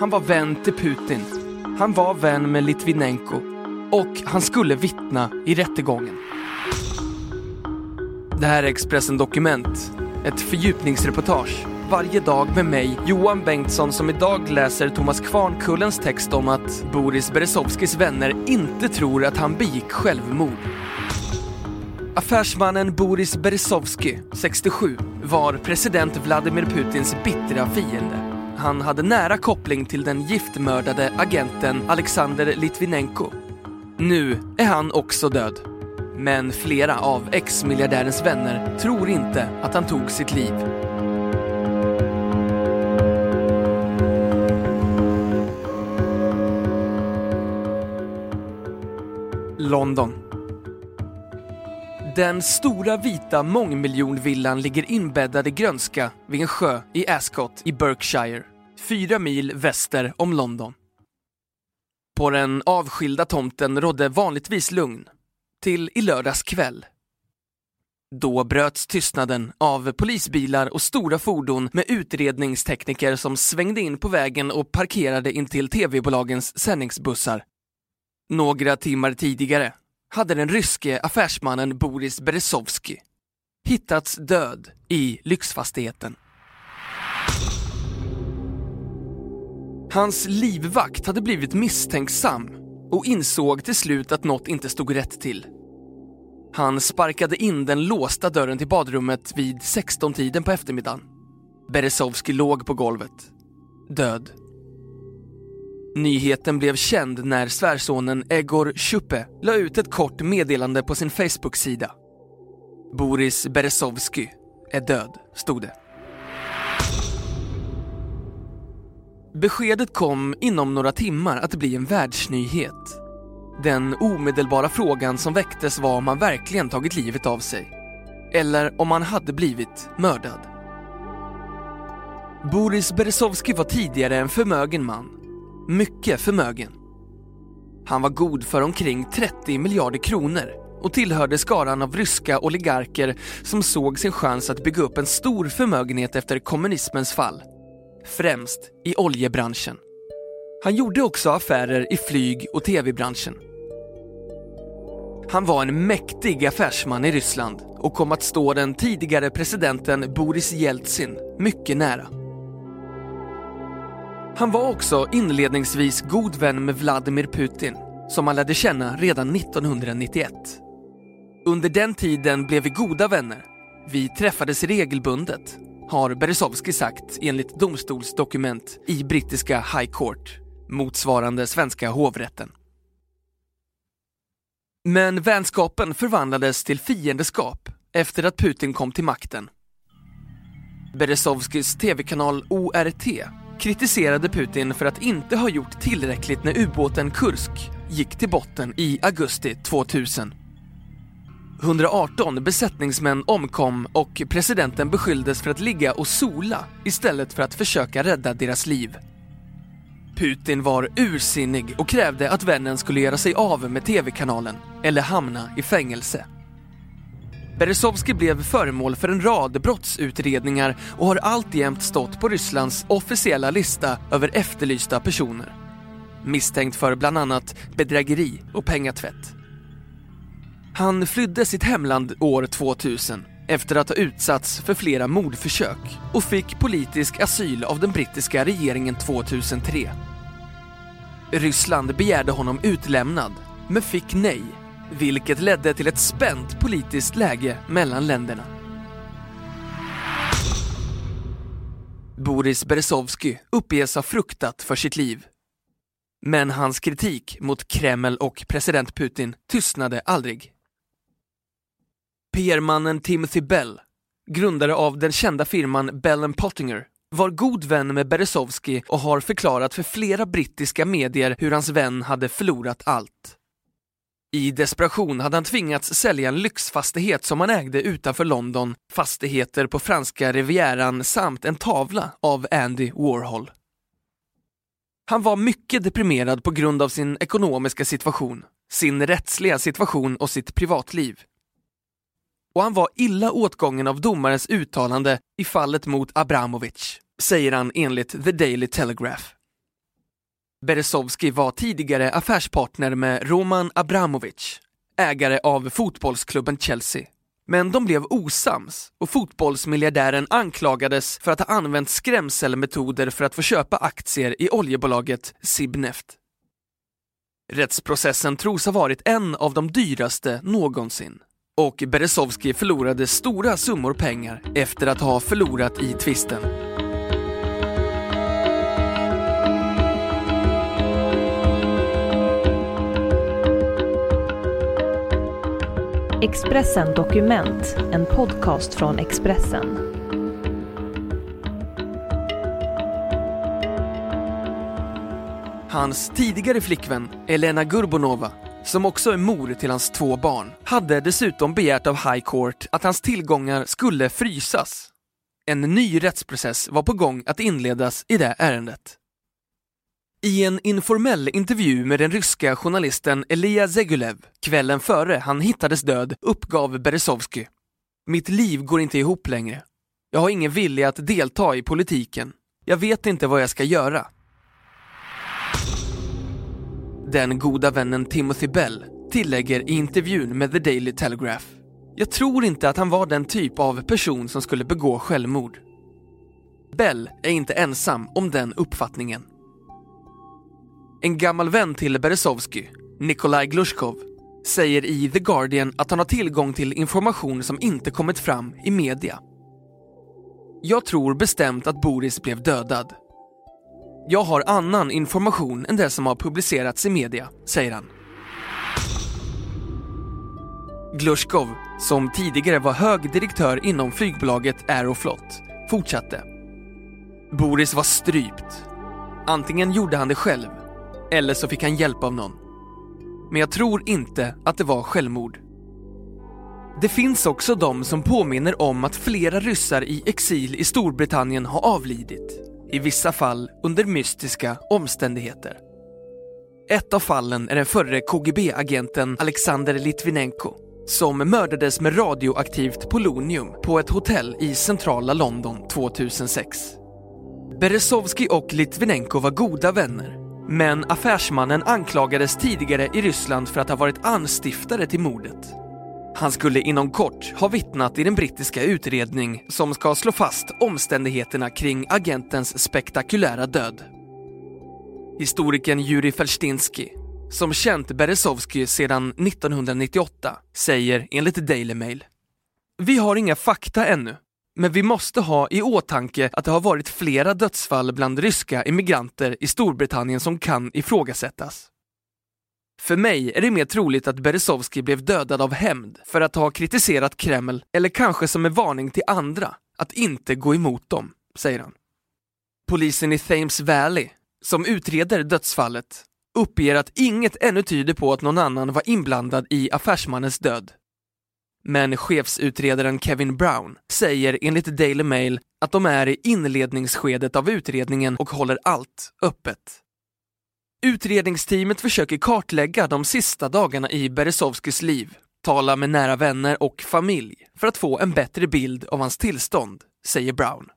Han var vän till Putin. Han var vän med Litvinenko. Och han skulle vittna i rättegången. Det här är Expressen Dokument. Ett fördjupningsreportage. Varje dag med mig, Johan Bengtsson, som idag läser Thomas Kvarnkullens text om att Boris Berezovskis vänner inte tror att han begick självmord. Affärsmannen Boris Berezovsky, 67, var president Vladimir Putins bittra fiende. Han hade nära koppling till den giftmördade agenten Alexander Litvinenko. Nu är han också död. Men flera av ex-miljardärens vänner tror inte att han tog sitt liv. London. Den stora vita mångmiljonvillan ligger inbäddad i grönska vid en sjö i Ascot i Berkshire, fyra mil väster om London. På den avskilda tomten rådde vanligtvis lugn, till i lördags kväll. Då bröts tystnaden av polisbilar och stora fordon med utredningstekniker som svängde in på vägen och parkerade intill tv-bolagens sändningsbussar. Några timmar tidigare hade den ryske affärsmannen Boris Berezovsky hittats död i lyxfastigheten. Hans livvakt hade blivit misstänksam och insåg till slut att något inte stod rätt till. Han sparkade in den låsta dörren till badrummet vid 16-tiden på eftermiddagen. Berezovsky låg på golvet, död. Nyheten blev känd när svärsonen Egor Schuppe la ut ett kort meddelande på sin Facebook-sida. Boris Berezovsky är död, stod det. Beskedet kom inom några timmar att bli en världsnyhet. Den omedelbara frågan som väcktes var om han verkligen tagit livet av sig. Eller om han hade blivit mördad. Boris Berezovsky var tidigare en förmögen man. Mycket förmögen. Han var god för omkring 30 miljarder kronor och tillhörde skaran av ryska oligarker som såg sin chans att bygga upp en stor förmögenhet efter kommunismens fall främst i oljebranschen. Han gjorde också affärer i flyg och tv-branschen. Han var en mäktig affärsman i Ryssland och kom att stå den tidigare presidenten Boris Jeltsin mycket nära. Han var också inledningsvis god vän med Vladimir Putin som han lärde känna redan 1991. Under den tiden blev vi goda vänner. Vi träffades regelbundet har Berezovsky sagt enligt domstolsdokument i brittiska High Court, motsvarande svenska hovrätten. Men vänskapen förvandlades till fiendeskap efter att Putin kom till makten. Berezovskys tv-kanal ORT kritiserade Putin för att inte ha gjort tillräckligt när ubåten Kursk gick till botten i augusti 2000. 118 besättningsmän omkom och presidenten beskylldes för att ligga och sola istället för att försöka rädda deras liv. Putin var ursinnig och krävde att vännen skulle göra sig av med tv-kanalen eller hamna i fängelse. Berezovsky blev föremål för en rad brottsutredningar och har alltjämt stått på Rysslands officiella lista över efterlysta personer. Misstänkt för bland annat bedrägeri och pengatvätt. Han flydde sitt hemland år 2000 efter att ha utsatts för flera mordförsök och fick politisk asyl av den brittiska regeringen 2003. Ryssland begärde honom utlämnad, men fick nej, vilket ledde till ett spänt politiskt läge mellan länderna. Boris Berezovsky uppges ha fruktat för sitt liv. Men hans kritik mot Kreml och president Putin tystnade aldrig. PR-mannen Timothy Bell, grundare av den kända firman Bell Pottinger, var god vän med Berezovsky och har förklarat för flera brittiska medier hur hans vän hade förlorat allt. I desperation hade han tvingats sälja en lyxfastighet som han ägde utanför London, fastigheter på franska rivieran samt en tavla av Andy Warhol. Han var mycket deprimerad på grund av sin ekonomiska situation, sin rättsliga situation och sitt privatliv. Och han var illa åtgången av domarens uttalande i fallet mot Abramovic, säger han enligt The Daily Telegraph. Berezovski var tidigare affärspartner med Roman Abramovic, ägare av fotbollsklubben Chelsea. Men de blev osams och fotbollsmiljardären anklagades för att ha använt skrämselmetoder för att få köpa aktier i oljebolaget Sibneft. Rättsprocessen tros ha varit en av de dyraste någonsin och Berezovski förlorade stora summor pengar efter att ha förlorat i tvisten. Expressen Dokument, en podcast från Expressen. Hans tidigare flickvän, Elena Gurbonova, som också är mor till hans två barn, hade dessutom begärt av High Court att hans tillgångar skulle frysas. En ny rättsprocess var på gång att inledas i det ärendet. I en informell intervju med den ryska journalisten Elia Zegulev kvällen före han hittades död uppgav Berezovsky Mitt liv går inte ihop längre. Jag har ingen vilja att delta i politiken. Jag vet inte vad jag ska göra. Den goda vännen Timothy Bell tillägger i intervjun med The Daily Telegraph Jag tror inte att han var den typ av person som skulle begå självmord. Bell är inte ensam om den uppfattningen. En gammal vän till Berezovsky, Nikolaj Glushkov, säger i The Guardian att han har tillgång till information som inte kommit fram i media. Jag tror bestämt att Boris blev dödad. Jag har annan information än det som har publicerats i media, säger han. Glushkov, som tidigare var hög direktör inom flygbolaget Aeroflot, fortsatte. Boris var strypt. Antingen gjorde han det själv eller så fick han hjälp av någon. Men jag tror inte att det var självmord. Det finns också de som påminner om att flera ryssar i exil i Storbritannien har avlidit, i vissa fall under mystiska omständigheter. Ett av fallen är den förre KGB-agenten Alexander Litvinenko som mördades med radioaktivt polonium på ett hotell i centrala London 2006. Berezovski och Litvinenko var goda vänner men affärsmannen anklagades tidigare i Ryssland för att ha varit anstiftare till mordet. Han skulle inom kort ha vittnat i den brittiska utredning som ska slå fast omständigheterna kring agentens spektakulära död. Historikern Jurij Felstinsky, som känt Berezovsky sedan 1998, säger enligt Daily Mail Vi har inga fakta ännu, men vi måste ha i åtanke att det har varit flera dödsfall bland ryska immigranter i Storbritannien som kan ifrågasättas. För mig är det mer troligt att Berezovsky blev dödad av hämnd för att ha kritiserat Kreml eller kanske som en varning till andra att inte gå emot dem, säger han. Polisen i Thames Valley, som utreder dödsfallet, uppger att inget ännu tyder på att någon annan var inblandad i affärsmannens död. Men chefsutredaren Kevin Brown säger enligt Daily Mail att de är i inledningsskedet av utredningen och håller allt öppet. Utredningsteamet försöker kartlägga de sista dagarna i Beresovskis liv, tala med nära vänner och familj för att få en bättre bild av hans tillstånd, säger Brown.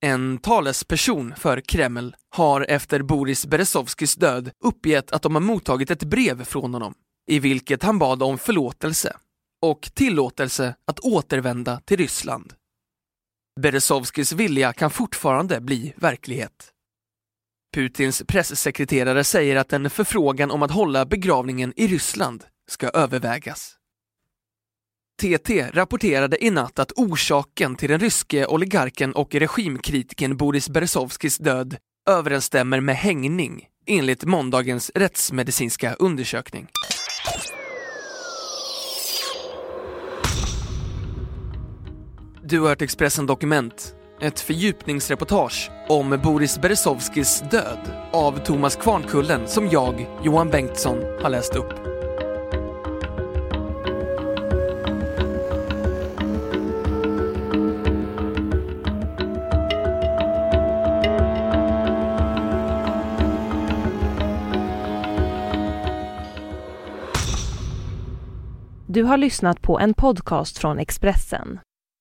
En talesperson för Kreml har efter Boris Beresovskis död uppgett att de har mottagit ett brev från honom i vilket han bad om förlåtelse och tillåtelse att återvända till Ryssland. Berezovskis vilja kan fortfarande bli verklighet. Putins pressekreterare säger att en förfrågan om att hålla begravningen i Ryssland ska övervägas. TT rapporterade i natt att orsaken till den ryske oligarken och regimkritiken Boris Berezovskis död överensstämmer med hängning enligt måndagens rättsmedicinska undersökning. Du har hört Expressen Dokument. ett fördjupningsreportage om Boris Berezovskis död av Thomas Kvarnkullen som jag, Johan Bengtsson, har läst upp. Du har lyssnat på en podcast från Expressen.